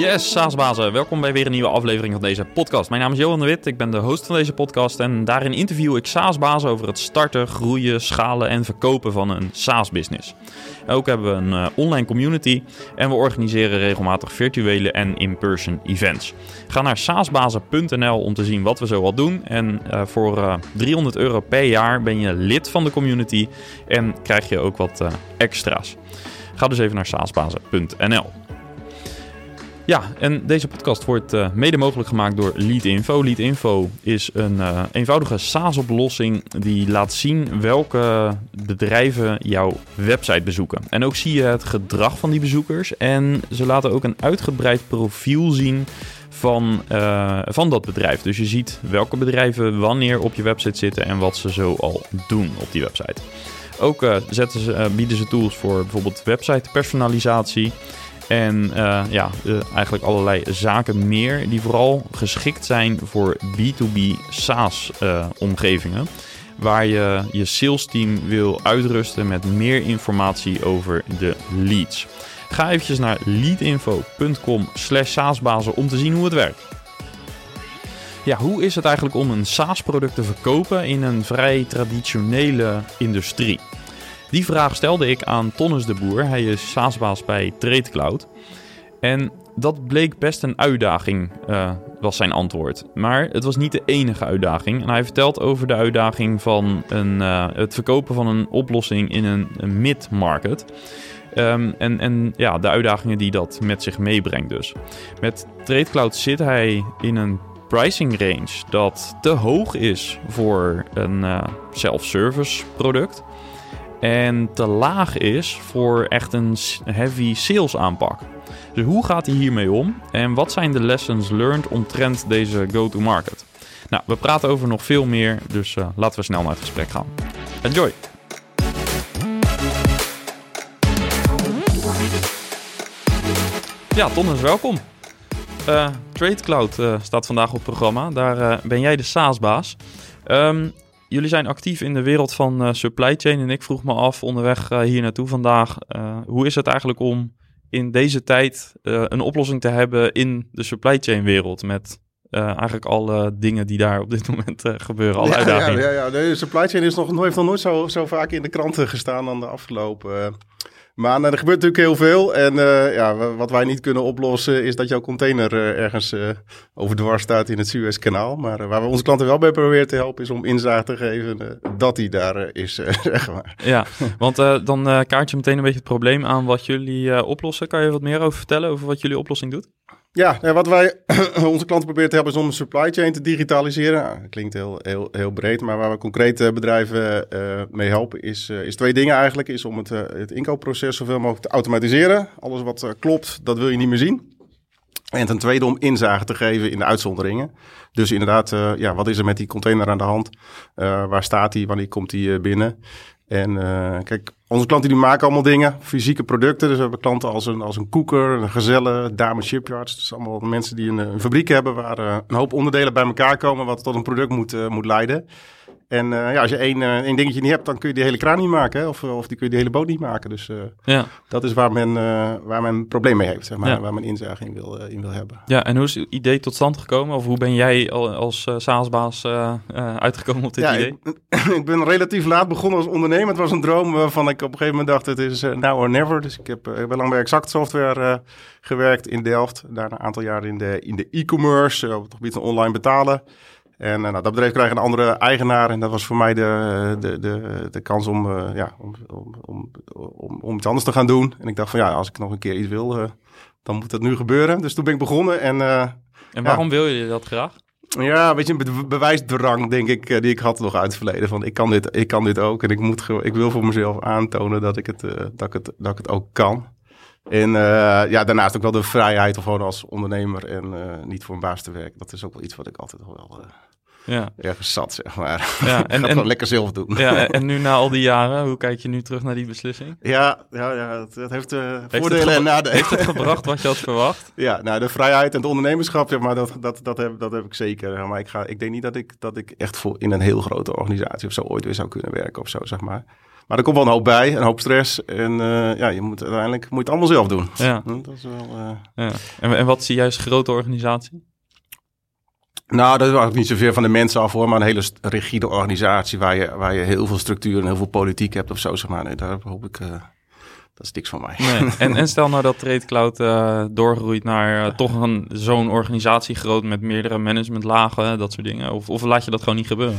Yes, Saasbazen. Welkom bij weer een nieuwe aflevering van deze podcast. Mijn naam is Johan de Wit, ik ben de host van deze podcast en daarin interview ik Saasbazen over het starten, groeien, schalen en verkopen van een SaaS-business. Ook hebben we een uh, online community en we organiseren regelmatig virtuele en in-person events. Ga naar saasbazen.nl om te zien wat we zo al doen en uh, voor uh, 300 euro per jaar ben je lid van de community en krijg je ook wat extra's. Ga dus even naar saasbazen.nl. Ja, en deze podcast wordt uh, mede mogelijk gemaakt door Leadinfo. Leadinfo is een uh, eenvoudige SaaS-oplossing die laat zien welke bedrijven jouw website bezoeken. En ook zie je het gedrag van die bezoekers. En ze laten ook een uitgebreid profiel zien van, uh, van dat bedrijf. Dus je ziet welke bedrijven wanneer op je website zitten en wat ze zo al doen op die website. Ook zetten ze, bieden ze tools voor bijvoorbeeld website personalisatie. En uh, ja, uh, eigenlijk allerlei zaken meer die vooral geschikt zijn voor B2B SaaS-omgevingen. Uh, waar je je sales team wil uitrusten met meer informatie over de leads. Ga eventjes naar leadinfo.com slash saasbazen om te zien hoe het werkt. Ja, hoe is het eigenlijk om een SaaS-product te verkopen in een vrij traditionele industrie? Die vraag stelde ik aan Tonnes de Boer. Hij is SaaS-baas bij TradeCloud. En dat bleek best een uitdaging, uh, was zijn antwoord. Maar het was niet de enige uitdaging. En hij vertelt over de uitdaging van een, uh, het verkopen van een oplossing in een, mid-market. Um, en, en ja, de uitdagingen die dat met zich meebrengt dus. Met TradeCloud zit hij in een pricing range dat te hoog is voor een uh, self-service product en te laag is voor echt een heavy sales aanpak. Dus hoe gaat hij hiermee om en wat zijn de lessons learned omtrent deze go-to-market? Nou, we praten over nog veel meer, dus uh, laten we snel naar het gesprek gaan. Enjoy! Ja, Tonnes, welkom. Uh, TradeCloud uh, staat vandaag op het programma. Daar ben jij de SaaS-baas. Um, jullie zijn actief in de wereld van uh, supply chain. En ik vroeg me af onderweg uh, hier naartoe vandaag. Uh, hoe is het eigenlijk om in deze tijd een oplossing te hebben in de supply chain wereld? Met eigenlijk alle dingen die daar op dit moment gebeuren, alle ja, uitdagingen. Ja, ja, ja, de supply chain is nog, heeft nog nooit zo, zo vaak in de kranten gestaan dan de afgelopen maar er gebeurt natuurlijk heel veel. En uh, ja, wat wij niet kunnen oplossen is dat jouw container uh, ergens uh, overdwars staat in het Suezkanaal. Maar waar we onze klanten wel bij proberen te helpen is om inzage te geven dat die daar is, zeg maar. Ja, want dan kaart je meteen een beetje het probleem aan wat jullie oplossen. Kan je wat meer over vertellen, over wat jullie oplossing doet? Ja, wat wij onze klanten proberen te helpen is om een supply chain te digitaliseren. Nou, klinkt heel, heel, heel breed, maar waar we concrete bedrijven uh, mee helpen is, uh, is twee dingen eigenlijk. Is om het, het inkoopproces zoveel mogelijk te automatiseren. Alles wat klopt, dat wil je niet meer zien. En ten tweede om inzage te geven in de uitzonderingen. Dus inderdaad, ja, wat is er met die container aan de hand? waar staat die? Wanneer komt die binnen? En kijk, onze klanten die maken allemaal dingen, fysieke producten. Dus we hebben klanten als een, als een koeker, een gezelle, Dame Shipyards. Dus allemaal mensen die een, fabriek hebben waar uh, een hoop onderdelen bij elkaar komen wat tot een product moet, uh, moet leiden. En uh, ja, als je één, één dingetje niet hebt, dan kun je die hele kraan niet maken. Hè? Of, of die kun je die hele boot niet maken. Dus ja. dat is waar men, waar men een probleem mee heeft. Zeg maar, ja. Waar men inzage in wil, in wil hebben. Ja, en hoe is het idee tot stand gekomen? Of hoe ben jij als SaaS-baas uitgekomen op dit ja, idee? Ik, ik, ben relatief laat begonnen als ondernemer. Het was een droom waarvan ik op een gegeven moment dacht, het is now or never. Dus ik heb, ik heb lang bij Exact Software gewerkt in Delft. Daarna een aantal jaar in de in de e-commerce, op het gebied van online betalen. En uh, nou, dat bedrijf krijgt een andere eigenaar. En dat was voor mij de, de, de, de kans om, uh, ja, om, om, om, om, om iets anders te gaan doen. En ik dacht van ja, als ik nog een keer iets wil, uh, dan moet dat nu gebeuren. Dus toen ben ik begonnen. En, en waarom ja. wil je dat graag? Ja, weet je, een be bewijsdrang, denk ik, die ik had nog uit het verleden. Van ik kan dit, ik kan dit ook. En ik, moet ik wil voor mezelf aantonen dat ik het, dat ik het, dat ik het ook kan. En uh, ja, daarnaast ook wel de vrijheid om gewoon als ondernemer en uh, niet voor een baas te werken. Dat is ook wel iets wat ik altijd wel uh, ja. ergens zat, zeg maar. Ja, en, lekker zelf doen. Ja, en nu na al die jaren, hoe kijk je nu terug naar die beslissing? Ja, ja, ja het, het heeft, heeft voordelen en nadelen. Heeft het gebracht wat je had verwacht? Ja, nou de vrijheid en het ondernemerschap, zeg maar, dat, dat, dat, heb, dat heb ik zeker. Maar ik, ga, ik denk niet dat ik, dat ik echt voor in een heel grote organisatie of zo ooit weer zou kunnen werken of zo, zeg maar. Maar er komt wel een hoop bij, een hoop stress. En uh, ja, je moet uiteindelijk moet je het allemaal zelf doen. Ja. Dat is wel... Uh... ja. En, en wat zie je juist grote organisatie? Nou, dat is eigenlijk niet zoveel van de mensen af hoor, maar een hele rigide organisatie waar je, waar je heel veel structuur en heel veel politiek hebt of zo, zeg maar. Nee, daar hoop ik, uh, dat is niks van mij. Nee. En, en stel nou dat Trade Cloud uh, doorgroeit naar toch een, zo'n organisatie groot met meerdere managementlagen, dat soort dingen. Of, of laat je dat gewoon niet gebeuren?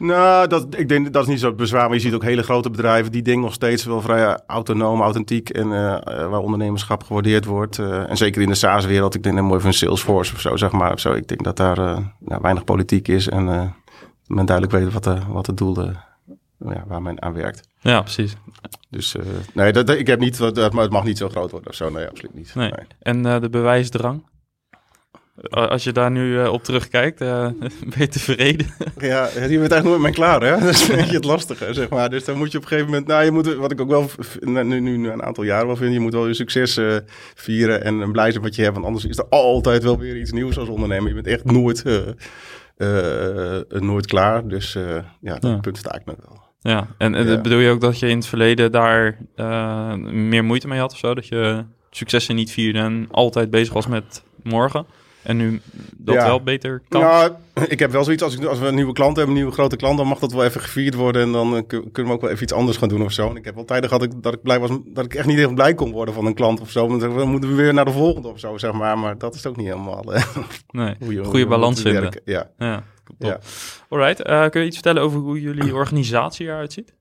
Nou, dat, ik denk dat is niet zo bezwaar. Maar je ziet ook hele grote bedrijven die dingen nog steeds wel vrij autonoom, authentiek en uh, waar ondernemerschap gewaardeerd wordt. Uh, en zeker in de SaaS-wereld. Ik denk dat mooi van Salesforce of zo, zeg maar. Of zo. Ik denk dat daar uh, nou, weinig politiek is en men duidelijk weet wat, de, wat het doel ja, waar men aan werkt. Ja, precies. Dus nee, dat, ik heb niet, dat, het mag niet zo groot worden of zo. Nee, absoluut niet. Nee. nee. En de bewijsdrang? Als je daar nu uh, op terugkijkt, uh, ben je tevreden? Ja, je bent eigenlijk nooit mee klaar, hè? Dat is een beetje het lastige, zeg maar. Dus dan moet je op een gegeven moment... Nou, je moet, wat ik ook wel nu, nu een aantal jaren wel vind... je moet wel je succes uh, vieren en blij zijn wat je hebt. Want anders is er altijd wel weer iets nieuws als ondernemer. Je bent echt nooit, nooit klaar. Dus ja, dat ja. punt sta ik me wel. Ja, en, en ja. bedoel je ook dat je in het verleden daar meer moeite mee had of zo? Dat je successen niet vierde en altijd bezig was met morgen? En nu dat ja. wel beter kan? Nou, ik heb wel zoiets, als, ik, als we een nieuwe klant hebben, een nieuwe grote klant, dan mag dat wel even gevierd worden. En dan uh, kunnen we ook wel even iets anders gaan doen of zo. En ik heb wel tijden gehad dat ik, dat ik blij was, dat ik echt niet even blij kon worden van een klant of zo. Dan moeten we weer naar de volgende of zo, zeg maar. Maar dat is ook niet helemaal... Uh, nee, goede, goede balans vinden. Ja. ja. ja. Alright, uh, kun je iets vertellen over hoe jullie organisatie eruit ziet?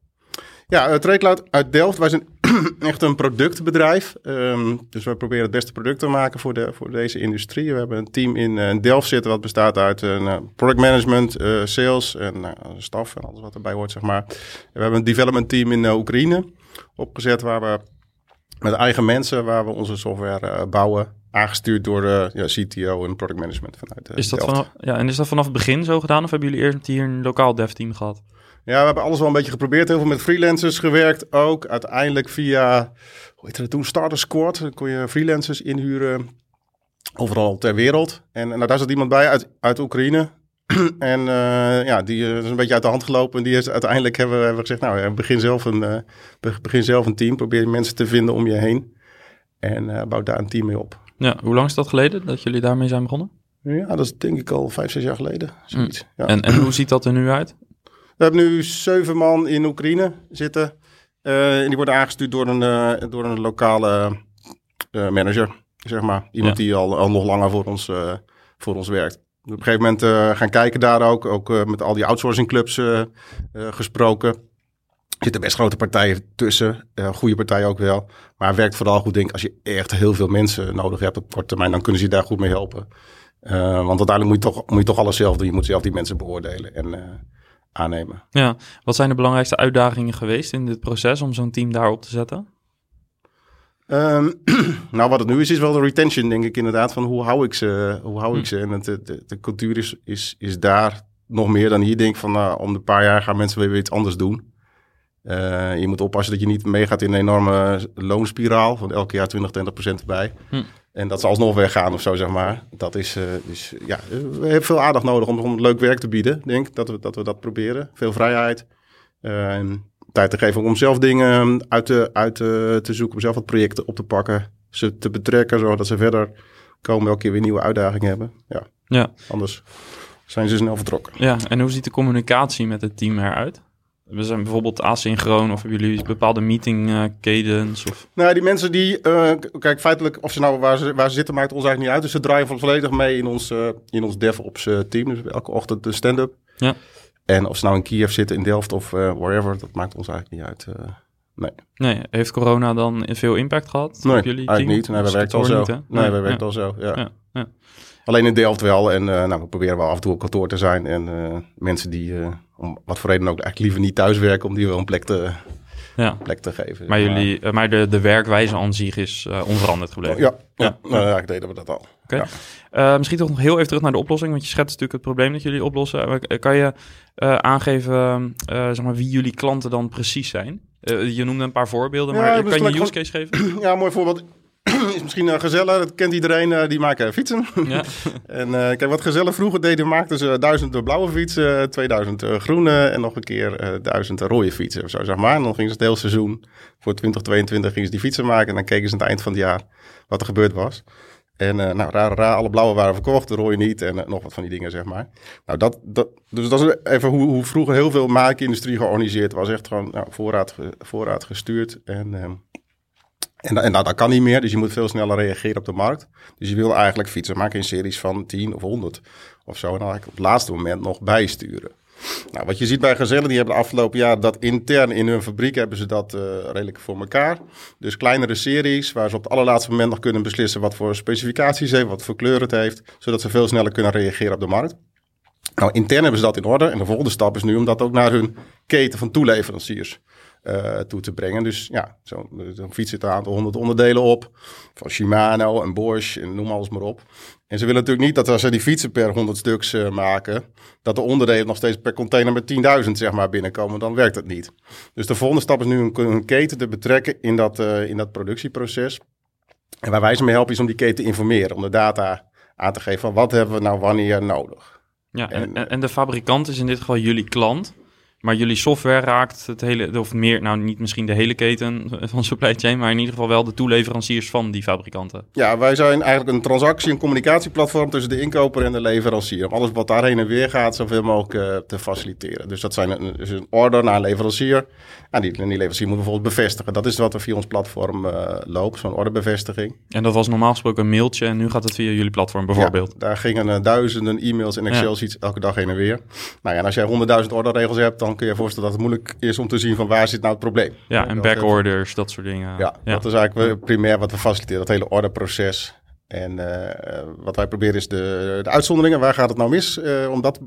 Ja, uh, Tradecloud uit Delft. Wij zijn echt een productbedrijf. Um, dus wij proberen het beste product te maken voor, de, voor deze industrie. We hebben een team in uh, Delft zitten wat bestaat uit uh, product management, sales en staf en alles wat erbij hoort, zeg maar. we hebben een development team in Oekraïne opgezet waar we met eigen mensen, waar we onze software bouwen. Aangestuurd door de ja, CTO en product management vanuit is dat Delft. Vanaf, ja, en is dat vanaf het begin zo gedaan of hebben jullie eerst hier een lokaal dev team gehad? Ja, we hebben alles wel een beetje geprobeerd. Heel veel met freelancers gewerkt ook. Uiteindelijk via, hoe heette het toen, Starter Squad. Dan kon je freelancers inhuren overal ter wereld. En, nou, daar zat iemand bij uit, uit Oekraïne. en uh, ja, die uh, is een beetje uit de hand gelopen. En die is uiteindelijk hebben we, hebben gezegd, nou, begin zelf, een, uh, begin zelf een team. Probeer mensen te vinden om je heen. En bouw daar een team mee op. Ja, hoe lang is dat geleden dat jullie daarmee zijn begonnen? Ja, dat is denk ik al vijf, zes jaar geleden. Zoiets. Ja. En, en hoe ziet dat er nu uit? We hebben nu zeven man in Oekraïne zitten. Uh, en die worden aangestuurd door een, uh, door een lokale uh, manager, zeg maar. Iemand ja. die al, al nog langer voor ons, voor ons werkt. Op een gegeven moment gaan kijken daar ook. Ook met al die outsourcing clubs gesproken. Er zitten best grote partijen tussen. goede partijen ook wel. Maar werkt vooral goed, denk ik, als je echt heel veel mensen nodig hebt op korte termijn. Dan kunnen ze je daar goed mee helpen. want uiteindelijk moet je, toch, moet je toch alles zelf doen. Je moet zelf die mensen beoordelen. En aannemen. Ja, wat zijn de belangrijkste uitdagingen geweest in dit proces om zo'n team daarop te zetten? Um, nou, wat het nu is, is wel de retention, denk ik inderdaad. Van hoe hou ik ze? Hoe hou ik ze? En het, de, de, de, cultuur is, is, is daar nog meer dan hier. Denk van, nou, om een paar jaar gaan mensen weer iets anders doen. Uh, je moet oppassen dat je niet meegaat in een enorme loonspiraal. Van elke jaar 20, 20 procent erbij. Hm. En dat ze alsnog weggaan of zo, zeg maar. Dat is, uh, dus ja, we hebben veel aandacht nodig om, om leuk werk te bieden. Denk dat we dat, we dat proberen. Veel vrijheid. Uh, tijd te geven om zelf dingen uit, te, uit te, te zoeken. Om zelf wat projecten op te pakken. Ze te betrekken, zodat ze verder komen. Elke keer weer nieuwe uitdagingen hebben. Ja. ja. Anders zijn ze snel vertrokken. Ja, en hoe ziet de communicatie met het team eruit? We zijn bijvoorbeeld asynchroon of hebben jullie bepaalde meeting uh, cadence? Of... Nou, die mensen die, uh, kijk, feitelijk, of ze nou waar ze, waar ze zitten, maakt ons eigenlijk niet uit. Dus ze draaien volledig mee in ons, uh, in ons DevOps team. Dus elke ochtend de stand-up. Ja. En of ze nou in Kiev zitten, in Delft of wherever, dat maakt ons eigenlijk niet uit. nee. Nee, heeft corona dan veel impact gehad nee, op jullie team? eigenlijk niet. Nee, we werken al zo. Niet, nee, nee, we werken ja. al zo, ja. ja. Ja. Alleen in Delft wel. En uh, nou, we proberen wel af en toe op kantoor te zijn. En uh, mensen die, uh, om wat voor reden ook, eigenlijk liever niet thuis werken, om die wel een plek te, ja. plek te geven. Maar, jullie, maar de, de werkwijze aan zich is onveranderd gebleven? Ja, ja. ja. Nou, eigenlijk deden we dat al. Okay. Ja. misschien toch nog heel even terug naar de oplossing, want je schetst natuurlijk het probleem dat jullie oplossen. Kan je aangeven zeg maar, wie jullie klanten dan precies zijn? je noemde een paar voorbeelden, maar kan je een use case geven? Ja, mooi voorbeeld is misschien uh, gezellig. Dat kent iedereen. Uh, die maken fietsen. Ja. en uh, kijk, wat gezellig vroeger deden, maakten ze duizend blauwe fietsen, 2000 groene en nog een keer duizend rode fietsen. Of zo, zeg maar. En dan gingen ze het hele seizoen voor 2022 gingen ze die fietsen maken. En dan keken ze aan het eind van het jaar wat er gebeurd was. En uh, nou, raar, raar, alle blauwe waren verkocht, de rode niet en uh, nog wat van die dingen, zeg maar. Nou, dat, dat, dus dat is even hoe, hoe vroeger heel veel maakindustrie georganiseerd was. Echt gewoon nou, voorraad, voorraad gestuurd. En, uh, en, en nou, dat kan niet meer, dus je moet veel sneller reageren op de markt. Dus je wil eigenlijk fietsen maken in series van 10 of 100 of zo. En dan eigenlijk op het laatste moment nog bijsturen. Nou, wat je ziet bij Gazelle, die hebben de afgelopen jaar dat intern in hun fabriek hebben ze dat uh, redelijk voor elkaar. Dus kleinere series waar ze op het allerlaatste moment nog kunnen beslissen wat voor specificaties heeft, wat voor kleur het heeft, zodat ze veel sneller kunnen reageren op de markt. Nou, intern hebben ze dat in orde en de volgende stap is nu om dat ook naar hun keten van toeleveranciers uh, toe te brengen. Dus ja, zo'n zo fiets zit een aantal honderd onderdelen op. Van Shimano en Bosch en noem alles maar op. En ze willen natuurlijk niet dat als ze die fietsen per 100 stuks uh, maken, dat de onderdelen nog steeds per container met 10.000 zeg maar binnenkomen. Dan werkt dat niet. Dus de volgende stap is nu een, een keten te betrekken in dat, uh, in dat productieproces. En waar wij ze mee helpen is om die keten te informeren, om de data aan te geven van wat hebben we nou wanneer nodig. Ja, en, en, en de fabrikant is in dit geval jullie klant. Maar jullie software raakt het hele, of meer, nou niet misschien de hele keten van supply chain, maar in ieder geval wel de toeleveranciers van die fabrikanten. Ja, wij zijn eigenlijk een transactie- en communicatieplatform tussen de inkoper en de leverancier. Om alles wat daarheen en weer gaat, zoveel mogelijk uh, te faciliteren. Dus dat zijn een, een order naar een leverancier. En die, die leverancier moet bijvoorbeeld bevestigen. Dat is wat er via ons platform uh, loopt, zo'n orderbevestiging. En dat was normaal gesproken een mailtje en nu gaat het via jullie platform bijvoorbeeld. Ja, daar gingen uh, duizenden e-mails en Excel-sheets ja. elke dag heen en weer. Nou ja, en als jij honderdduizend orderregels hebt, dan kun je je voorstellen dat het moeilijk is om te zien van waar zit nou het probleem. Ja, en backorders, dat soort dingen. Ja, ja, dat is eigenlijk primair wat we faciliteren, dat hele orderproces. En uh, wat wij proberen is de, de uitzonderingen, waar gaat het nou mis, uh, om dat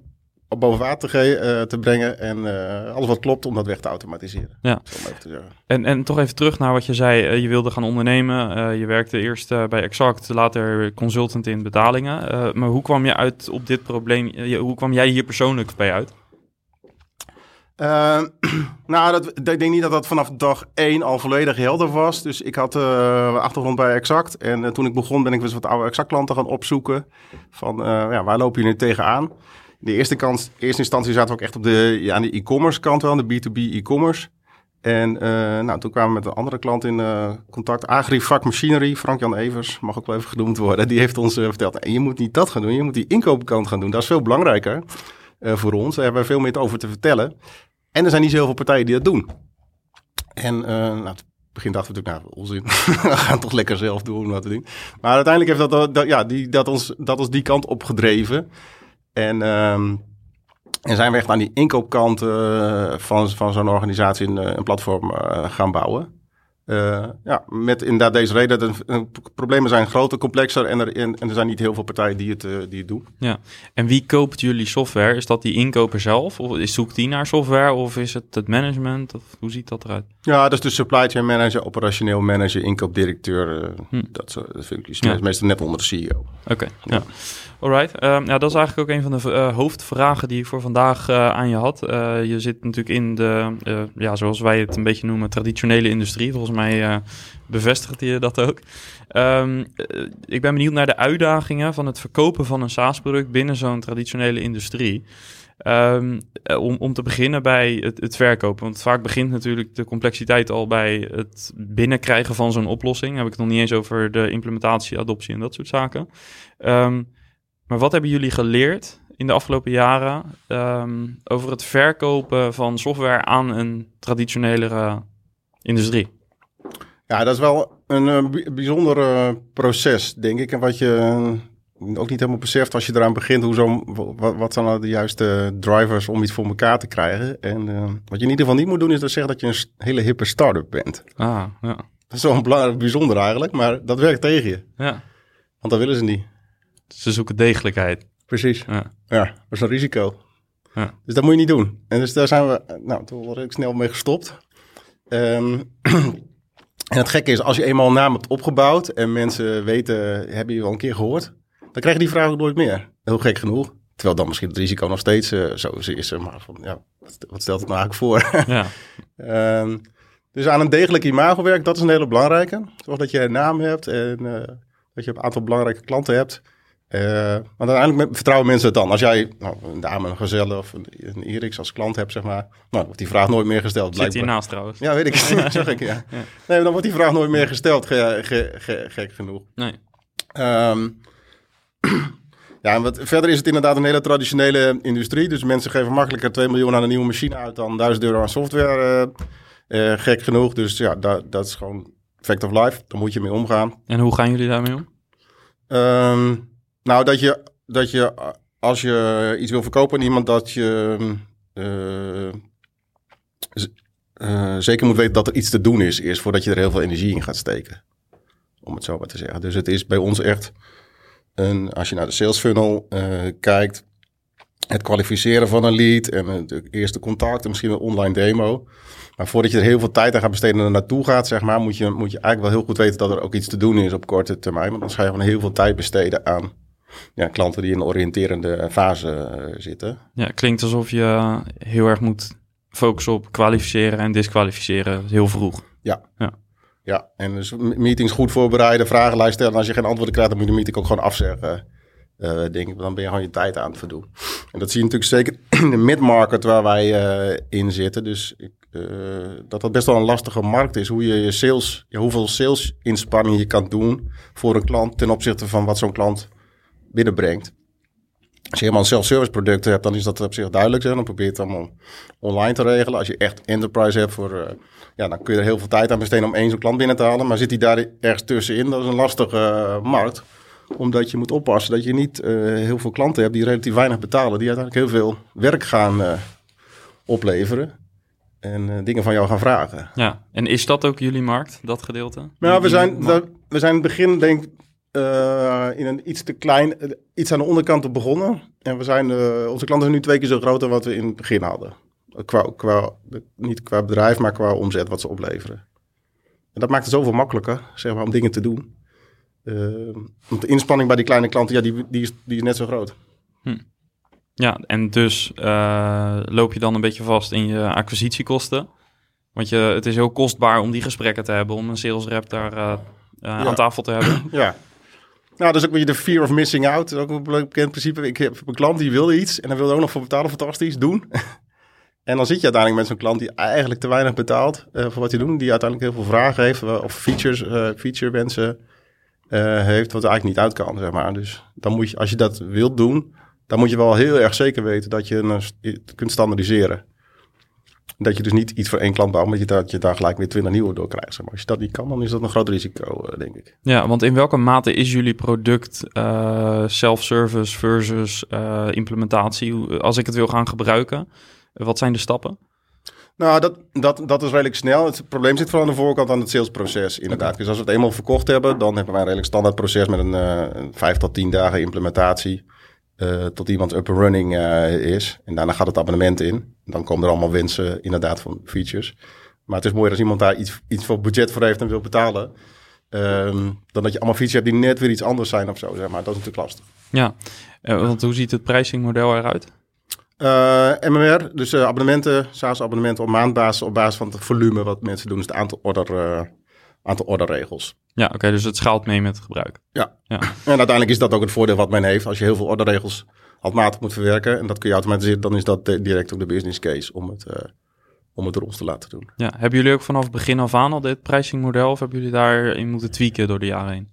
op boven water te, uh, te brengen en uh, alles wat klopt om dat weg te automatiseren. Ja. Te en, en toch even terug naar wat je zei. Uh, je wilde gaan ondernemen. je werkte eerst bij Exact, later consultant in betalingen. maar hoe kwam je uit op dit probleem? hoe kwam jij hier persoonlijk bij uit? Uh, nou, dat, ik denk niet dat dat vanaf dag één al volledig helder was. Dus ik had uh, achtergrond bij Exact. En uh, toen ik begon ben ik dus wat oude Exact klanten gaan opzoeken. Van, ja, waar lopen jullie tegenaan? In de eerste, eerste instantie zaten we ook echt op de, ja, aan de e-commerce kant wel, de B2B e-commerce. En nou, toen kwamen we met een andere klant in contact. Agrifak Machinery, Frank-Jan Evers, mag ook wel even genoemd worden. Die heeft ons verteld, je moet niet dat gaan doen, je moet die inkooppkant gaan doen. Dat is veel belangrijker. Uh, voor ons. Daar hebben we veel meer over te vertellen. En er zijn niet zoveel partijen die dat doen. En uh, nou, het begin dachten we natuurlijk, nou, onzin. we gaan toch lekker zelf doen wat we doen. Maar uiteindelijk heeft dat, dat, ja, die, dat, ons, dat ons die kant opgedreven. En, um, en zijn we echt aan die inkoopkant uh, van, van zo'n organisatie een, een platform gaan bouwen. Uh, ja, met inderdaad deze reden. De, de problemen zijn groter, complexer en er, en, en, er zijn niet heel veel partijen die het, uh, die het doen. Ja, en wie koopt jullie software? Is dat die inkoper zelf? Of is, zoekt die naar software? Of is het het management? Of hoe ziet dat eruit? Ja, dat is de supply chain manager, operationeel manager, inkoopdirecteur. Uh, hm. dat, dat vind ik ja. meestal net onder de CEO. Oké, okay, ja. ja. Alright, um, ja, dat is eigenlijk ook een van de uh, hoofdvragen die ik voor vandaag uh, aan je had. Uh, je zit natuurlijk in de, ja, zoals wij het een beetje noemen, traditionele industrie. Volgens mij bevestigt je dat ook. Um, ik ben benieuwd naar de uitdagingen van het verkopen van een SaaS-product binnen zo'n traditionele industrie. Um, om, om te beginnen bij het, het, verkopen. Want vaak begint natuurlijk de complexiteit al bij het binnenkrijgen van zo'n oplossing. Heb ik het nog niet eens over de implementatie, adoptie en dat soort zaken. Um, maar wat hebben jullie geleerd in de afgelopen jaren um, over het verkopen van software aan een traditionele industrie? Ja, dat is wel een uh, bijzonder uh, proces, denk ik. En wat je uh, ook niet helemaal beseft als je eraan begint, hoe zo, wat, wat zijn nou de juiste drivers om iets voor elkaar te krijgen. En wat je in ieder geval niet moet doen, is dat zeggen dat je een hele hippe start-up bent. Ah, ja. Dat is wel belangrijk, bijzonder eigenlijk, maar dat werkt tegen je. Ja. Want dat willen ze niet. Ze zoeken degelijkheid. Precies. Ja, ja dat is een risico. Ja. Dus dat moet je niet doen. En dus daar zijn we nou, toen redelijk snel mee gestopt. Um, en het gekke is, als je eenmaal een naam hebt opgebouwd en mensen weten, hebben je al een keer gehoord, dan krijg je die vraag ook nooit meer. Heel gek genoeg. Terwijl dan misschien het risico nog steeds uh, zo is. Maar van, ja, wat, stelt het nou eigenlijk voor? Ja. um, Dus aan een degelijk imago werk, dat is een hele belangrijke. Zorg dat je een naam hebt en uh, dat je een aantal belangrijke klanten hebt. Uh, want uiteindelijk vertrouwen mensen het dan. Als jij nou, een dame, een gezelle of een, een als klant hebt, zeg maar. Nou, wordt die vraag nooit meer gesteld. Zit hier naast trouwens. Ja, weet ik. zeg ik, ja. ja. Nee, dan wordt die vraag nooit meer gesteld, ge, ge, ge, gek genoeg. Nee. Um, ja, en wat, verder is het inderdaad een hele traditionele industrie. Dus mensen geven makkelijker 2 miljoen aan een nieuwe machine uit dan 1000 euro aan software. Uh, uh, gek genoeg. Dus ja, dat, dat is gewoon fact of life. Daar moet je mee omgaan. En hoe gaan jullie daarmee om? Um, nou, dat je, dat je als je iets wil verkopen aan iemand, dat je uh, uh, zeker moet weten dat er iets te doen is, eerst voordat je er heel veel energie in gaat steken. Om het zo maar te zeggen. Dus het is bij ons echt een, als je naar de sales funnel uh, kijkt, het kwalificeren van een lead en het eerste contact en misschien een online demo. Maar voordat je er heel veel tijd aan gaat besteden en er naartoe gaat, zeg maar, moet je, moet je eigenlijk wel heel goed weten dat er ook iets te doen is op korte termijn. Want dan ga je gewoon heel veel tijd besteden aan ja, klanten die in de oriënterende fase uh, zitten. Ja, klinkt alsof je heel erg moet focussen op kwalificeren en disqualificeren heel vroeg. Ja. ja. Ja, en dus meetings goed voorbereiden, vragenlijst stellen. En als je geen antwoorden krijgt, dan moet je de meeting ook gewoon afzeggen. Uh, denk ik, dan ben je gewoon je tijd aan het verdoen. En dat zie je natuurlijk zeker in de mid-market waar wij uh, in zitten. Dus ik, uh, dat dat best wel een lastige markt is. Hoe je je sales, ja, hoeveel sales inspanning je kan doen voor een klant ten opzichte van wat zo'n klant binnenbrengt. Als je helemaal een self-service product hebt, dan is dat op zich duidelijk. Hè? Dan probeer je het allemaal online te regelen. Als je echt enterprise hebt, voor, uh, ja, dan kun je er heel veel tijd aan besteden om één zo'n klant binnen te halen. Maar zit hij daar ergens tussenin, dat is een lastige uh, markt. Omdat je moet oppassen dat je niet uh, heel veel klanten hebt die relatief weinig betalen. Die uiteindelijk heel veel werk gaan opleveren. En dingen van jou gaan vragen. Ja, en is dat ook jullie markt, dat gedeelte? Nou, we zijn, we, we zijn in het begin denk ik uh, in een iets te klein, uh, iets aan de onderkant begonnen. En we zijn, uh, onze klanten zijn nu twee keer zo groot dan wat we in het begin hadden. Qua, qua, niet qua bedrijf, maar qua omzet wat ze opleveren. En dat maakt het zoveel makkelijker, zeg maar, om dingen te doen. want de inspanning bij die kleine klanten, ja, die, die, is, die is net zo groot. Hm. Ja, en dus loop je dan een beetje vast in je acquisitiekosten. Want je, het is heel kostbaar om die gesprekken te hebben, om een sales rep daar ja. aan tafel te hebben. ja. Nou, dat is ook weer de fear of missing out. Is ook een bekend principe. Ik heb een klant die wilde iets en dan wilde ook nog voor betalen. Fantastisch, doen. en dan zit je uiteindelijk met zo'n klant die eigenlijk te weinig betaalt uh, voor wat hij doet. Die uiteindelijk heel veel vragen heeft of features, uh, feature wensen heeft, wat eigenlijk niet uit kan, zeg maar. Dus dan moet je, als je dat wilt doen, dan moet je wel heel erg zeker weten dat je een, kunt standaardiseren. Dat je dus niet iets voor één klant bouwt, maar je, dat je daar gelijk weer twintig nieuwe door krijgt. Maar als je dat niet kan, dan is dat een groot risico, uh, denk ik. Ja, want in welke mate is jullie product uh, self-service versus uh, implementatie? Als ik het wil gaan gebruiken, wat zijn de stappen? Nou, dat, dat, dat is redelijk snel. Het probleem zit vooral aan de voorkant aan het salesproces, inderdaad. Okay. Dus als we het eenmaal verkocht hebben, dan hebben wij een redelijk standaard proces met een, een vijf tot tien dagen implementatie. Uh, tot iemand up and running uh, is. En daarna gaat het abonnement in. Dan komen er allemaal wensen inderdaad van features. Maar het is mooi als iemand daar iets, iets voor budget voor heeft en wil betalen. Um, dan dat je allemaal features hebt die net weer iets anders zijn of zo. Zeg maar. Dat is natuurlijk lastig. Ja, uh, want hoe ziet het pricingmodel eruit? MMR, dus abonnementen, SaaS-abonnementen op maandbasis op basis van het volume wat mensen doen. Dus het aantal order, aantal orderregels. Ja, oké, okay, dus het schaalt mee met het gebruik. Ja. ja, en uiteindelijk is dat ook het voordeel wat men heeft. Als je heel veel orderregels handmatig moet verwerken en dat kun je automatiseren, dan is dat direct ook de business case om het, uh, om het rond te laten doen. Ja, hebben jullie ook vanaf het begin af aan al dit pricingmodel of hebben jullie daarin moeten tweaken door de jaren heen?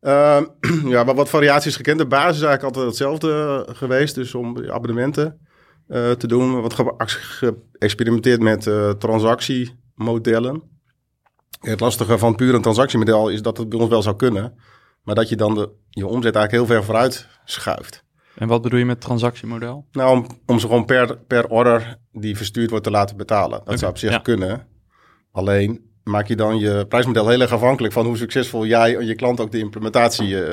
Uh, ja, maar wat variaties gekend. De basis is eigenlijk altijd hetzelfde geweest, dus om abonnementen uh, te doen. Wat geëxperimenteerd met uh, transactiemodellen. Het lastige van puur een transactiemodel is dat het bij ons wel zou kunnen, maar dat je dan de, je omzet eigenlijk heel ver vooruit schuift. En wat bedoel je met transactiemodel? Nou, om, om ze gewoon per, per order die verstuurd wordt te laten betalen. Dat okay, zou op zich ja. kunnen. Alleen maak je dan je prijsmodel heel erg afhankelijk van hoe succesvol jij en je klant ook de implementatie, uh,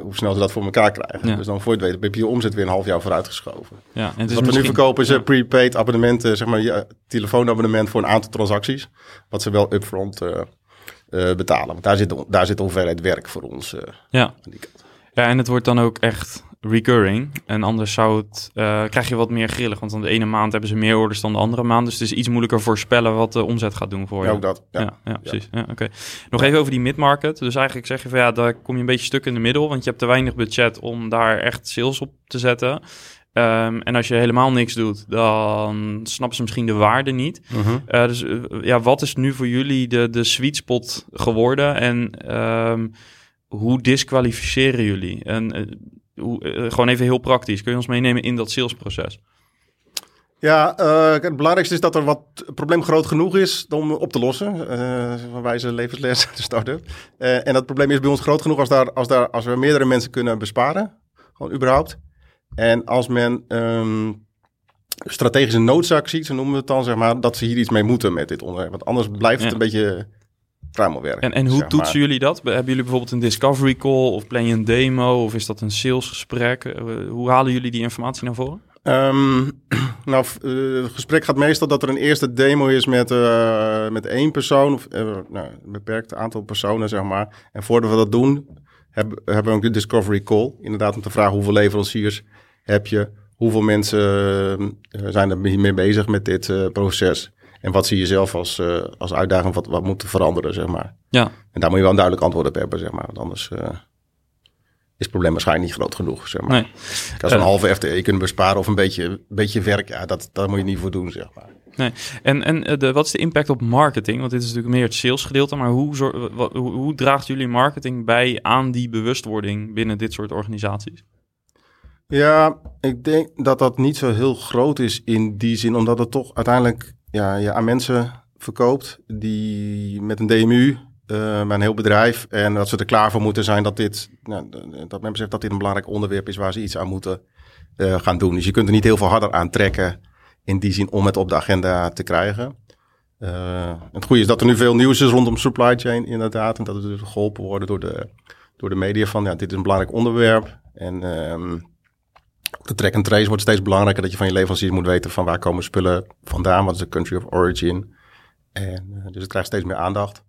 hoe snel ze dat voor elkaar krijgen. Ja. Dus dan voor je het weet, heb je je omzet weer een half jaar vooruitgeschoven. Ja, en het is wat misschien... we nu verkopen is ja. prepaid abonnementen, zeg maar je telefoonabonnement voor een aantal transacties, wat ze wel upfront uh, uh, betalen. Want daar zit, daar zit hoeveelheid werk voor ons. ja. ja, en het wordt dan ook echt recurring. En anders zou het, uh, krijg je wat meer grillig. Want dan de ene maand hebben ze meer orders dan de andere maand. Dus het is iets moeilijker voorspellen wat de omzet gaat doen voor je. Ook dat. Ja, ja, ja precies. Ja. oké. Nog even over die mid-market. Dus eigenlijk zeg je van ja, daar kom je een beetje stuk in de middel. Want je hebt te weinig budget om daar echt sales op te zetten. Um, en als je helemaal niks doet, dan snappen ze misschien de waarde niet. Mhm. Uh, dus uh, ja, wat is nu voor jullie de, de sweet spot geworden? En um, hoe disqualificeren jullie? En gewoon even heel praktisch. Kun je ons meenemen in dat salesproces? Ja, uh, het belangrijkste is dat er wat probleem groot genoeg is om op te lossen. Uh, van wijze levensles, de start-up. Uh, en dat probleem is bij ons groot genoeg als, daar, als, daar, als we meerdere mensen kunnen besparen. Gewoon überhaupt. En als men um, strategische noodzaak ziet, zo noemen we het dan, zeg maar, dat ze hier iets mee moeten met dit onderwerp. Want anders blijft het Ja. een beetje kruimelwerk. En, en hoe toetsen maar. jullie dat? Hebben jullie bijvoorbeeld een discovery call of plan je een demo of is dat een salesgesprek? Uh, hoe halen jullie die informatie naar voren? Um, nou, uh, het gesprek gaat meestal dat er een eerste demo is met, uh, met één persoon, of uh, nou, een beperkt aantal personen, zeg maar. En voordat we dat doen, hebben, hebben we ook een discovery call. Inderdaad, om te vragen hoeveel leveranciers heb je, hoeveel mensen zijn er mee bezig met dit proces. En wat zie je zelf als, uh, als uitdaging, wat, wat moet veranderen, zeg maar. Ja. En daar moet je wel een duidelijk antwoord op hebben, zeg maar. Want anders uh, is het probleem waarschijnlijk niet groot genoeg, zeg maar. Nee. Als een halve FTE kunnen besparen of een beetje, een beetje werk, ja, dat, daar moet je niet voor doen, zeg maar. Nee. En, en de, wat is de impact op marketing? Want dit is natuurlijk meer het salesgedeelte, maar hoe, zor, wat, hoe, hoe draagt jullie marketing bij aan die bewustwording binnen dit soort organisaties? Ja, ik denk dat dat niet zo heel groot is in die zin, omdat het toch uiteindelijk ja, je aan mensen verkoopt die met een DMU, uh, met een heel bedrijf, en dat ze er klaar voor moeten zijn dat dit, nou, dat men beseft dat dit een belangrijk onderwerp is waar ze iets aan moeten uh, gaan doen. Dus je kunt er niet heel veel harder aan trekken in die zin om het op de agenda te krijgen. Uh, het goede is dat er nu veel nieuws is rondom supply chain inderdaad, en dat het dus geholpen wordt door de, door de media van ja, dit is een belangrijk onderwerp. En um, de track and trace wordt steeds belangrijker dat je van je leveranciers moet weten van waar komen spullen vandaan, wat is de country of origin. En, uh, dus het krijgt steeds meer aandacht.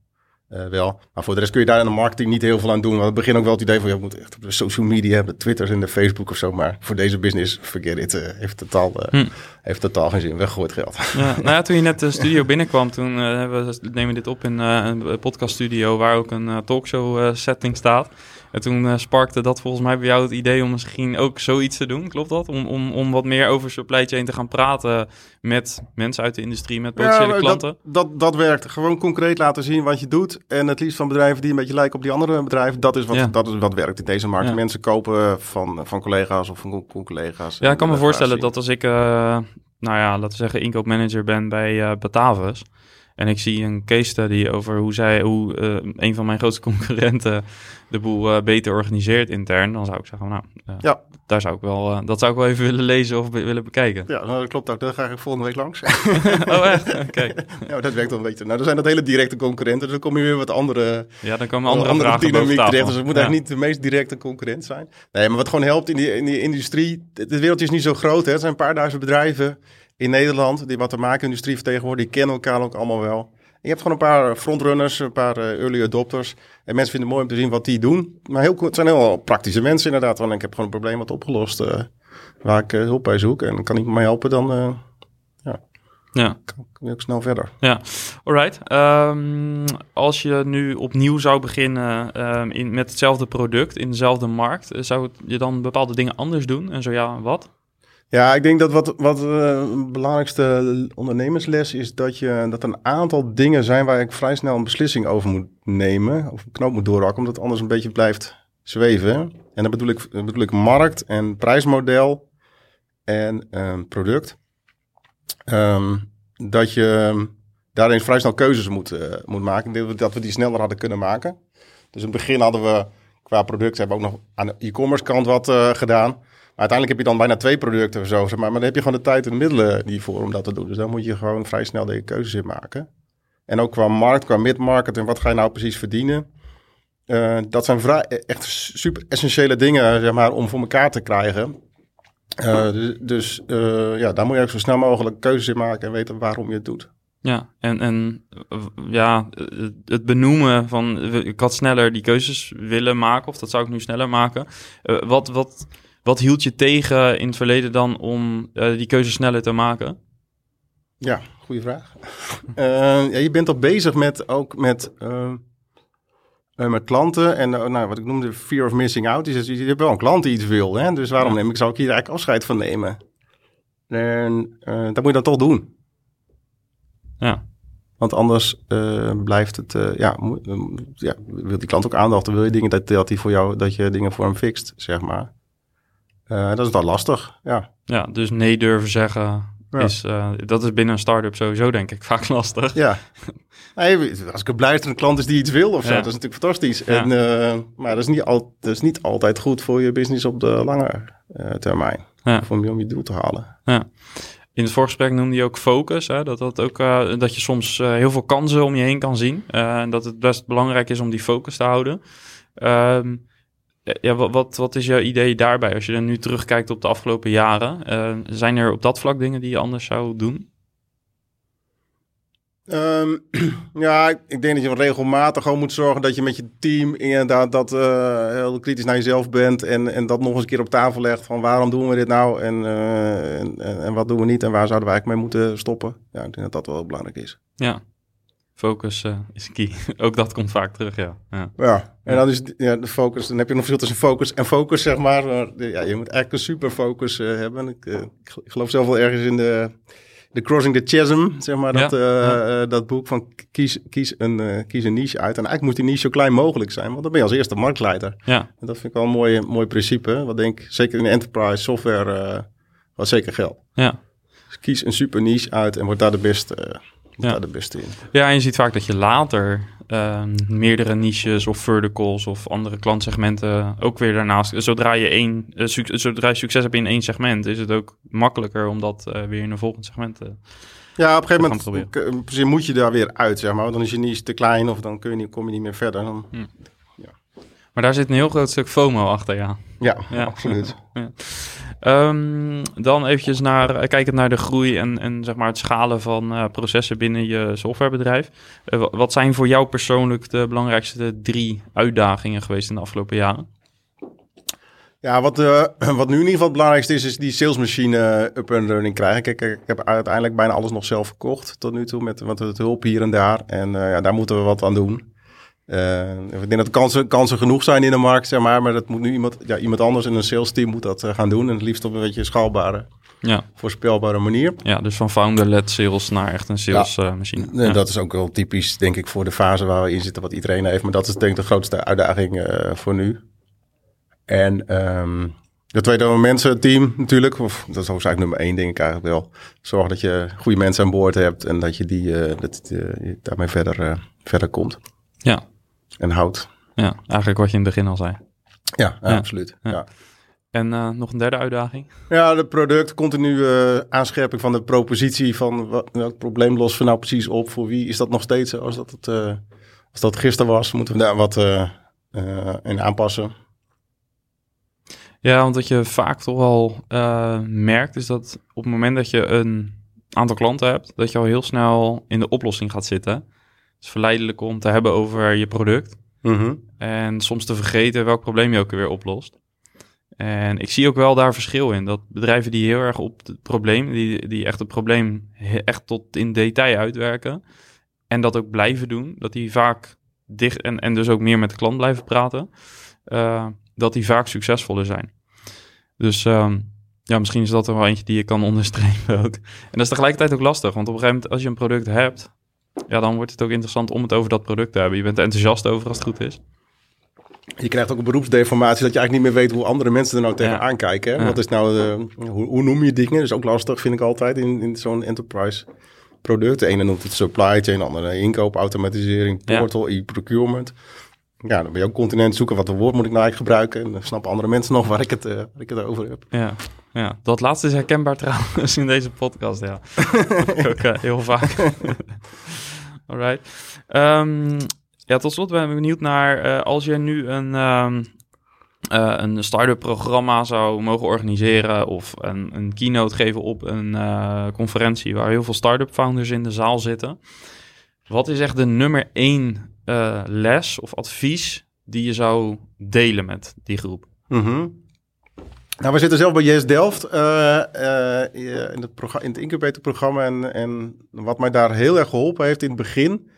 Uh, wel. Maar voor de rest kun je daar in de marketing niet heel veel aan doen. Want het begin ook wel het idee van je moet echt op de social media, de Twitter en de Facebook of zo. Maar voor deze business, forget it, uh, heeft, totaal, hm. heeft totaal geen zin. Weggegooid geld. Ja, nou ja, toen je net de studio binnenkwam, toen we nemen dit op in een podcaststudio waar ook een talkshow setting staat. En toen uh, sparkte dat volgens mij bij jou het idee om misschien ook zoiets te doen. Klopt dat? Om, om, om wat meer over supply chain te gaan praten met mensen uit de industrie, met potentiële ja, klanten? Dat, dat, dat werkt. Gewoon concreet laten zien wat je doet. En het liefst van bedrijven die een beetje lijken op die andere bedrijven. Dat is wat, ja. dat is wat werkt in deze markt. Ja. Mensen kopen van, van collega's of van collega's. Ja, ik kan me voorstellen dat als ik, uh, nou ja, laten we zeggen, inkoopmanager ben bij uh, Batavus. En ik zie een case study over hoe zij, hoe uh, een van mijn grootste concurrenten de boel uh, beter organiseert intern. Dan zou ik zeggen, nou, uh, ja. daar zou ik wel, dat zou ik wel even willen lezen of be willen bekijken. Ja, nou, dat klopt ook. Daar ga ik volgende week langs. oh, echt? Ja, dat werkt wel een beetje. Nou, dan zijn dat hele directe concurrenten. Dus dan kom je weer wat andere, ja, dan komen andere, andere dynamiek terecht. Dus het moet ja. eigenlijk niet de meest directe concurrent zijn. Nee, maar wat gewoon helpt in die, in die industrie. De wereld is niet zo groot. Hè. Er zijn een paar duizend bedrijven in Nederland die wat de maakindustrie vertegenwoordigen. Die kennen elkaar ook allemaal wel. Je hebt gewoon een paar frontrunners, een paar uh, early adopters. En mensen vinden het mooi om te zien wat die doen. Maar heel, het zijn heel praktische mensen inderdaad. Want ik heb gewoon een probleem wat opgelost uh, waar ik uh, hulp bij zoek. En kan iemand mij helpen, dan uh, ja, ja. kan ik ook snel verder. Ja, alright. Um, als je nu opnieuw zou beginnen um, in, met hetzelfde product in dezelfde markt, zou je dan bepaalde dingen anders doen? En zo ja, wat? Ja, ik denk dat wat, wat uh, belangrijkste ondernemersles is dat, je, dat een aantal dingen zijn waar ik vrij snel een beslissing over moet nemen. Of een knoop moet doorhakken, omdat het anders een beetje blijft zweven. En dan bedoel ik, bedoel ik markt en prijsmodel en um, product. Um, dat je daarin vrij snel keuzes moet, uh, moet maken. Dat we die sneller hadden kunnen maken. Dus in het begin hadden we qua product, hebben we ook nog aan de e-commerce kant wat uh, gedaan. Uiteindelijk heb je dan bijna twee producten of zo. Zeg maar. maar dan heb je gewoon de tijd en de middelen niet voor om dat te doen. Dus dan moet je gewoon vrij snel de keuzes in maken. En ook qua markt, qua mid-market en wat ga je nou precies verdienen. Uh, dat zijn vrij, echt super essentiële dingen zeg maar, om voor elkaar te krijgen. Uh, dus dus ja, daar moet je ook zo snel mogelijk keuzes in maken en weten waarom je het doet. Ja, en, en ja, het benoemen van ik had sneller die keuzes willen maken, of dat zou ik nu sneller maken. wat, wat, wat hield je tegen in het verleden dan om eh, die keuze sneller te maken? Ja, goede vraag. Uh, ja, je bent al bezig met ook met, uh, met klanten en nou, wat ik noemde fear of missing out. Is, je hebt wel een klant die iets wil, hè? dus waarom neem ik, zou ik hier eigenlijk afscheid van nemen? En dat moet je dan toch doen. Ja. Want anders blijft het, ja, ja, wil die klant ook aandacht, dan wil je dingen dat, dat hij voor jou, dat je dingen voor hem fixt, zeg maar. Dat is dan lastig, ja. Ja, dus nee durven zeggen, is, uh, dat is binnen een start-up sowieso denk ik vaak lastig. Ja. als ik een blijvende klant is die iets wil of zo, dat is natuurlijk fantastisch. En, uh, maar dat is, niet al, dat is niet altijd goed voor je business op de lange termijn. Om, om je doel te halen. Ja. In het voorgesprek noemde je ook focus. Hè? Dat, dat, ook, dat je soms heel veel kansen om je heen kan zien. en dat het best belangrijk is om die focus te houden. Ehm, ja, wat, wat is jouw idee daarbij als je er nu terugkijkt op de afgelopen jaren? Uh, zijn er op dat vlak dingen die je anders zou doen? Um, ja, ik denk dat je regelmatig gewoon moet zorgen dat je met je team inderdaad dat uh, heel kritisch naar jezelf bent en, en dat nog eens een keer op tafel legt van waarom doen we dit nou en, uh, en, en, wat doen we niet en waar zouden we eigenlijk mee moeten stoppen. Ja, ik denk dat dat wel belangrijk is. Ja, Focus uh, is key. Ook dat komt vaak terug, ja. Ja, ja. en dan is ja, de focus. Dan heb je nog verschil tussen focus en focus, zeg maar. ja, je moet eigenlijk een super focus uh, hebben. Ik, uh, ik, geloof zelf wel ergens in de, de Crossing the Chasm, zeg maar. Dat, ja, dat boek van kies, kies, een, kies een niche uit. En eigenlijk moet die niche zo klein mogelijk zijn, want dan ben je als eerste marktleider. Ja. En dat vind ik wel een mooi, mooi principe. Wat denk ik, zeker in de enterprise software, wat zeker geldt. Ja. Dus kies een super niche uit en word daar de beste ja. de beste in. Ja, en je ziet vaak dat je later uh, meerdere niches of verticals of andere klantsegmenten ook weer daarnaast. Zodra je, één, uh, zodra je succes hebt in één segment, is het ook makkelijker om dat uh, weer in een volgend segment te. Ja, op een gegeven moment moet je daar weer uit, zeg maar. Want dan is je niche te klein of dan kun je niet, kom je niet meer verder. Dan, hm. ja. Maar daar zit een heel groot stuk FOMO achter, ja. Ja, ja. absoluut. ja. Um, dan eventjes naar, eh, kijkend naar de groei en, en zeg maar het schalen van uh, processen binnen je softwarebedrijf. Uh, wat zijn voor jou persoonlijk de belangrijkste drie uitdagingen geweest in de afgelopen jaren? Ja, wat, uh, wat nu in ieder geval het belangrijkste is, is die salesmachine up and running krijgen. Kijk, ik heb uiteindelijk bijna alles nog zelf verkocht tot nu toe met wat hulp hier en daar. En ja, daar moeten we wat aan doen. Uh, ik denk dat kansen, kansen genoeg zijn in de markt, zeg maar. Maar dat moet nu iemand, ja, iemand anders in een sales team moet dat uh, gaan doen. En het liefst op een beetje schaalbare, ja. voorspelbare manier. Ja, dus van founder-led sales naar echt een salesmachine. Ja. Uh, ja. Dat is ook wel typisch, denk ik, voor de fase waar we in zitten, wat iedereen heeft. Maar dat is denk ik de grootste uitdaging voor nu. En um, de tweede mensen team natuurlijk. Of, dat is eigenlijk nummer één, denk ik eigenlijk wel. Zorg dat je goede mensen aan boord hebt en dat je die, dat, daarmee verder, verder komt. Ja, en hout. Ja, eigenlijk wat je in het begin al zei. Ja, ja, absoluut. Ja. En uh, nog een derde uitdaging? Ja, de product, continu uh, aanscherping van de propositie van wat, welk probleem lossen we nou precies op? Voor wie is dat nog steeds zoals dat het, uh, als dat gisteren was? Moeten we daar wat in aanpassen? Ja, want wat je vaak toch wel merkt is dat op het moment dat je een aantal klanten hebt, dat je al heel snel in de oplossing gaat zitten is verleidelijk om te hebben over je product. Mhm. En soms te vergeten welk probleem je ook weer oplost. En ik zie ook wel daar verschil in. Dat bedrijven die heel erg op het probleem, die, die echt het probleem echt tot in detail uitwerken. En dat ook blijven doen. Dat die vaak dicht en, en dus ook meer met de klant blijven praten. Uh, dat die vaak succesvoller zijn. Dus uh, ja, misschien is dat er wel eentje die je kan onderstrepen ook. En dat is tegelijkertijd ook lastig. Want op een gegeven moment als je een product hebt ja, dan wordt het ook interessant om het over dat product te hebben. Je bent er enthousiast over als het goed is. Je krijgt ook een beroepsdeformatie dat je eigenlijk niet meer weet hoe andere mensen er nou tegenaan ja. kijken. Wat is nou de, hoe, hoe, noem je dingen? Dat is ook lastig, vind ik altijd in, in zo'n enterprise product. De ene noemt het supply chain, de andere inkoop, automatisering, portal, ja. e-procurement. Ja, dan ben je ook continent zoeken wat de woord moet ik nou eigenlijk gebruiken. En dan snappen andere mensen nog waar ik het, uh, waar ik het over heb. Ja, ja, dat laatste is herkenbaar trouwens in deze podcast, ja. ook uh, heel vaak. Alright. Um, ja, tot slot ben ik benieuwd naar uh, als je nu een, um, uh, een start-up programma zou mogen organiseren of een, een keynote geven op een uh, conferentie waar heel veel start-up founders in de zaal zitten. Wat is echt de nummer één les of advies die je zou delen met die groep? Mm Nou, we zitten zelf bij Yes Delft uh, uh, in, het in het incubatorprogramma. En, en wat mij daar heel erg geholpen heeft in het begin,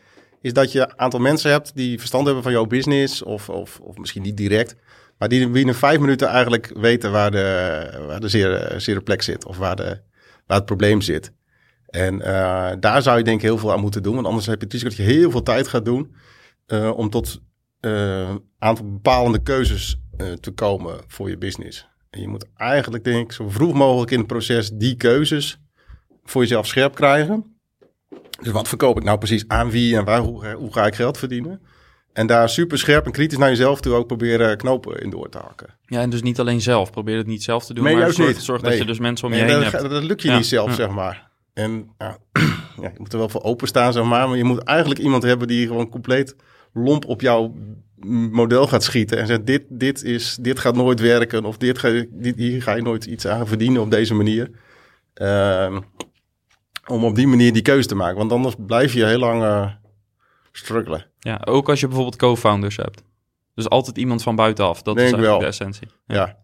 is dat je een aantal mensen hebt die verstand hebben van jouw business, of, of, of misschien niet direct, maar die binnen vijf minuten eigenlijk weten waar de, waar de zere, plek zit, of waar, de, waar het probleem zit. En uh, daar zou je denk ik heel veel aan moeten doen, want anders heb je het risico dat je heel veel tijd gaat doen om tot een aantal bepalende keuzes te komen voor je business. En je moet eigenlijk, denk ik, zo vroeg mogelijk in het proces die keuzes voor jezelf scherp krijgen. Dus wat verkoop ik nou precies aan wie en waar, hoe, hoe ga ik geld verdienen? En daar super scherp en kritisch naar jezelf toe ook proberen knopen in door te hakken. Ja, en dus niet alleen zelf. Probeer het niet zelf te doen, nee, maar zorg, zorg dat je dus mensen om je heen dat, hebt. Dat lukt je niet zelf, zeg maar. En ja, ja, je moet er wel voor openstaan, zeg maar. Maar je moet eigenlijk iemand hebben die gewoon compleet lomp op jouw model gaat schieten en zegt: dit, dit, is, dit gaat nooit werken, of dit ga, dit, hier ga je nooit iets aan verdienen op deze manier. Uh, om op die manier die keuze te maken, want anders blijf je heel lang uh, struggelen. Ja, ook als je bijvoorbeeld co-founders hebt. Dus altijd iemand van buitenaf. Dat Denk is eigenlijk wel. de essentie. Ja. ja.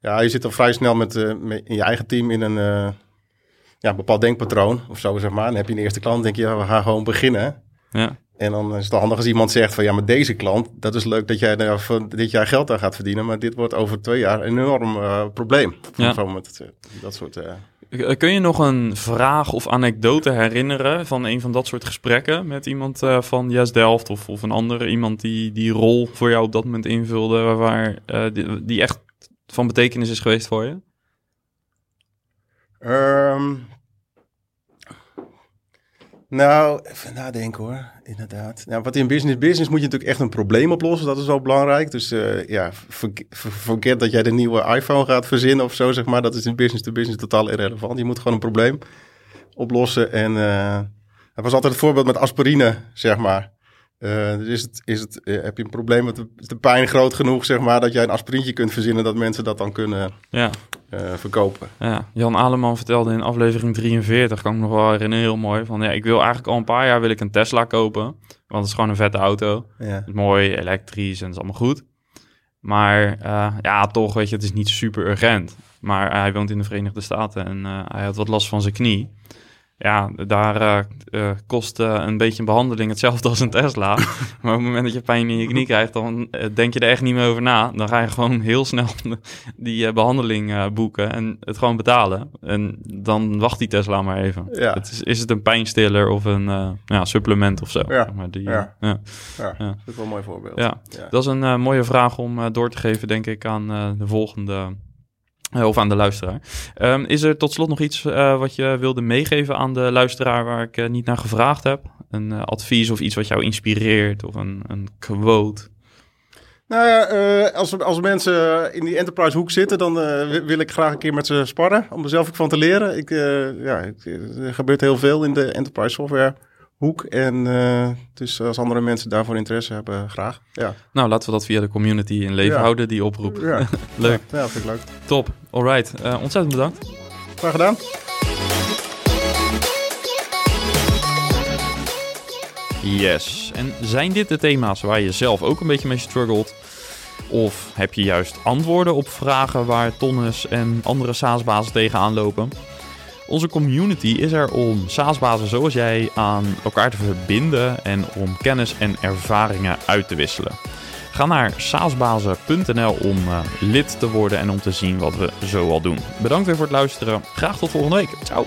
Ja. je zit al vrij snel met, uh, met, in je eigen team in een uh, ja, bepaald denkpatroon of zo, zeg maar. En dan heb je een eerste klant, denk je, ja, we gaan gewoon beginnen. Ja. En dan is het handig als iemand zegt van ja, maar deze klant, dat is leuk dat jij er dit jaar geld aan gaat verdienen, maar dit wordt over twee jaar een enorm uh, probleem. Ja. Zo met het, dat soort. Uh... Kun je nog een vraag of anekdote herinneren van een van dat soort gesprekken met iemand uh, van Yes Delft of, of een andere iemand die die rol voor jou op dat moment invulde, waar, die, die, echt van betekenis is geweest voor je? Um, nou, even nadenken hoor, inderdaad. Nou, wat in business business moet je natuurlijk echt een probleem oplossen. Dat is wel belangrijk. Dus uh, ja, forget dat jij de nieuwe iPhone gaat verzinnen of zo, zeg maar. Dat is in business to business totaal irrelevant. Je moet gewoon een probleem oplossen. En uh, was altijd het voorbeeld met aspirine, zeg maar. Uh, dus is het, is het, heb je een probleem met de, de, pijn groot genoeg, zeg maar, dat jij een aspirintje kunt verzinnen, dat mensen dat dan kunnen ja. Uh, verkopen. Ja, Jan Aleman vertelde in aflevering 43, kan ik nog wel herinneren, heel mooi, van ja, ik wil eigenlijk al een paar jaar wil ik een Tesla kopen, want het is gewoon een vette auto. Ja. mooi, elektrisch en het is allemaal goed. Maar uh, ja, toch, weet je, het is niet super urgent. Maar hij woont in de Verenigde Staten en hij had wat last van zijn knie ja, daar uh, uh, kost uh, een beetje een behandeling hetzelfde als een Tesla. maar op het moment dat je pijn in je knie krijgt, dan denk je er echt niet meer over na. Dan ga je gewoon heel snel die behandeling boeken en het gewoon betalen. En dan wacht die Tesla maar even. Ja. Het is, is het een pijnstiller of een ja, supplement of zo? Ja, maar die, ja. ja. ja. dat is wel een mooi voorbeeld. Ja. Dat is een mooie vraag om door te geven, denk ik, aan de volgende eh, of aan de luisteraar. Um, is er tot slot nog iets uh, wat je wilde meegeven aan de luisteraar waar ik uh, niet naar gevraagd heb? Een advies of iets wat jou inspireert of een, een quote? Nou ja, als, als mensen in die enterprise hoek zitten, dan wil ik graag een keer met ze sparren om er zelf ook van te leren. Ik, ja, er gebeurt heel veel in de enterprise software hoek. En uh, dus als andere mensen daarvoor interesse hebben, graag. Ja. Nou, laten we dat via de community in leven houden, die oproep. Ja. leuk. Ja, ja, vind ik leuk. Top. Alright. Uh, ontzettend bedankt. Graag gedaan. Yes. En zijn dit de thema's waar je zelf ook een beetje mee struggelt? Of heb je juist antwoorden op vragen waar Tonnes en andere SaaS-bazen tegenaan lopen? Onze community is er om SaaS-bazen zoals jij aan elkaar te verbinden en om kennis en ervaringen uit te wisselen. Ga naar saasbazen.nl om uh, lid te worden en om te zien wat we zo al doen. Bedankt weer voor het luisteren. Graag tot volgende week. Ciao.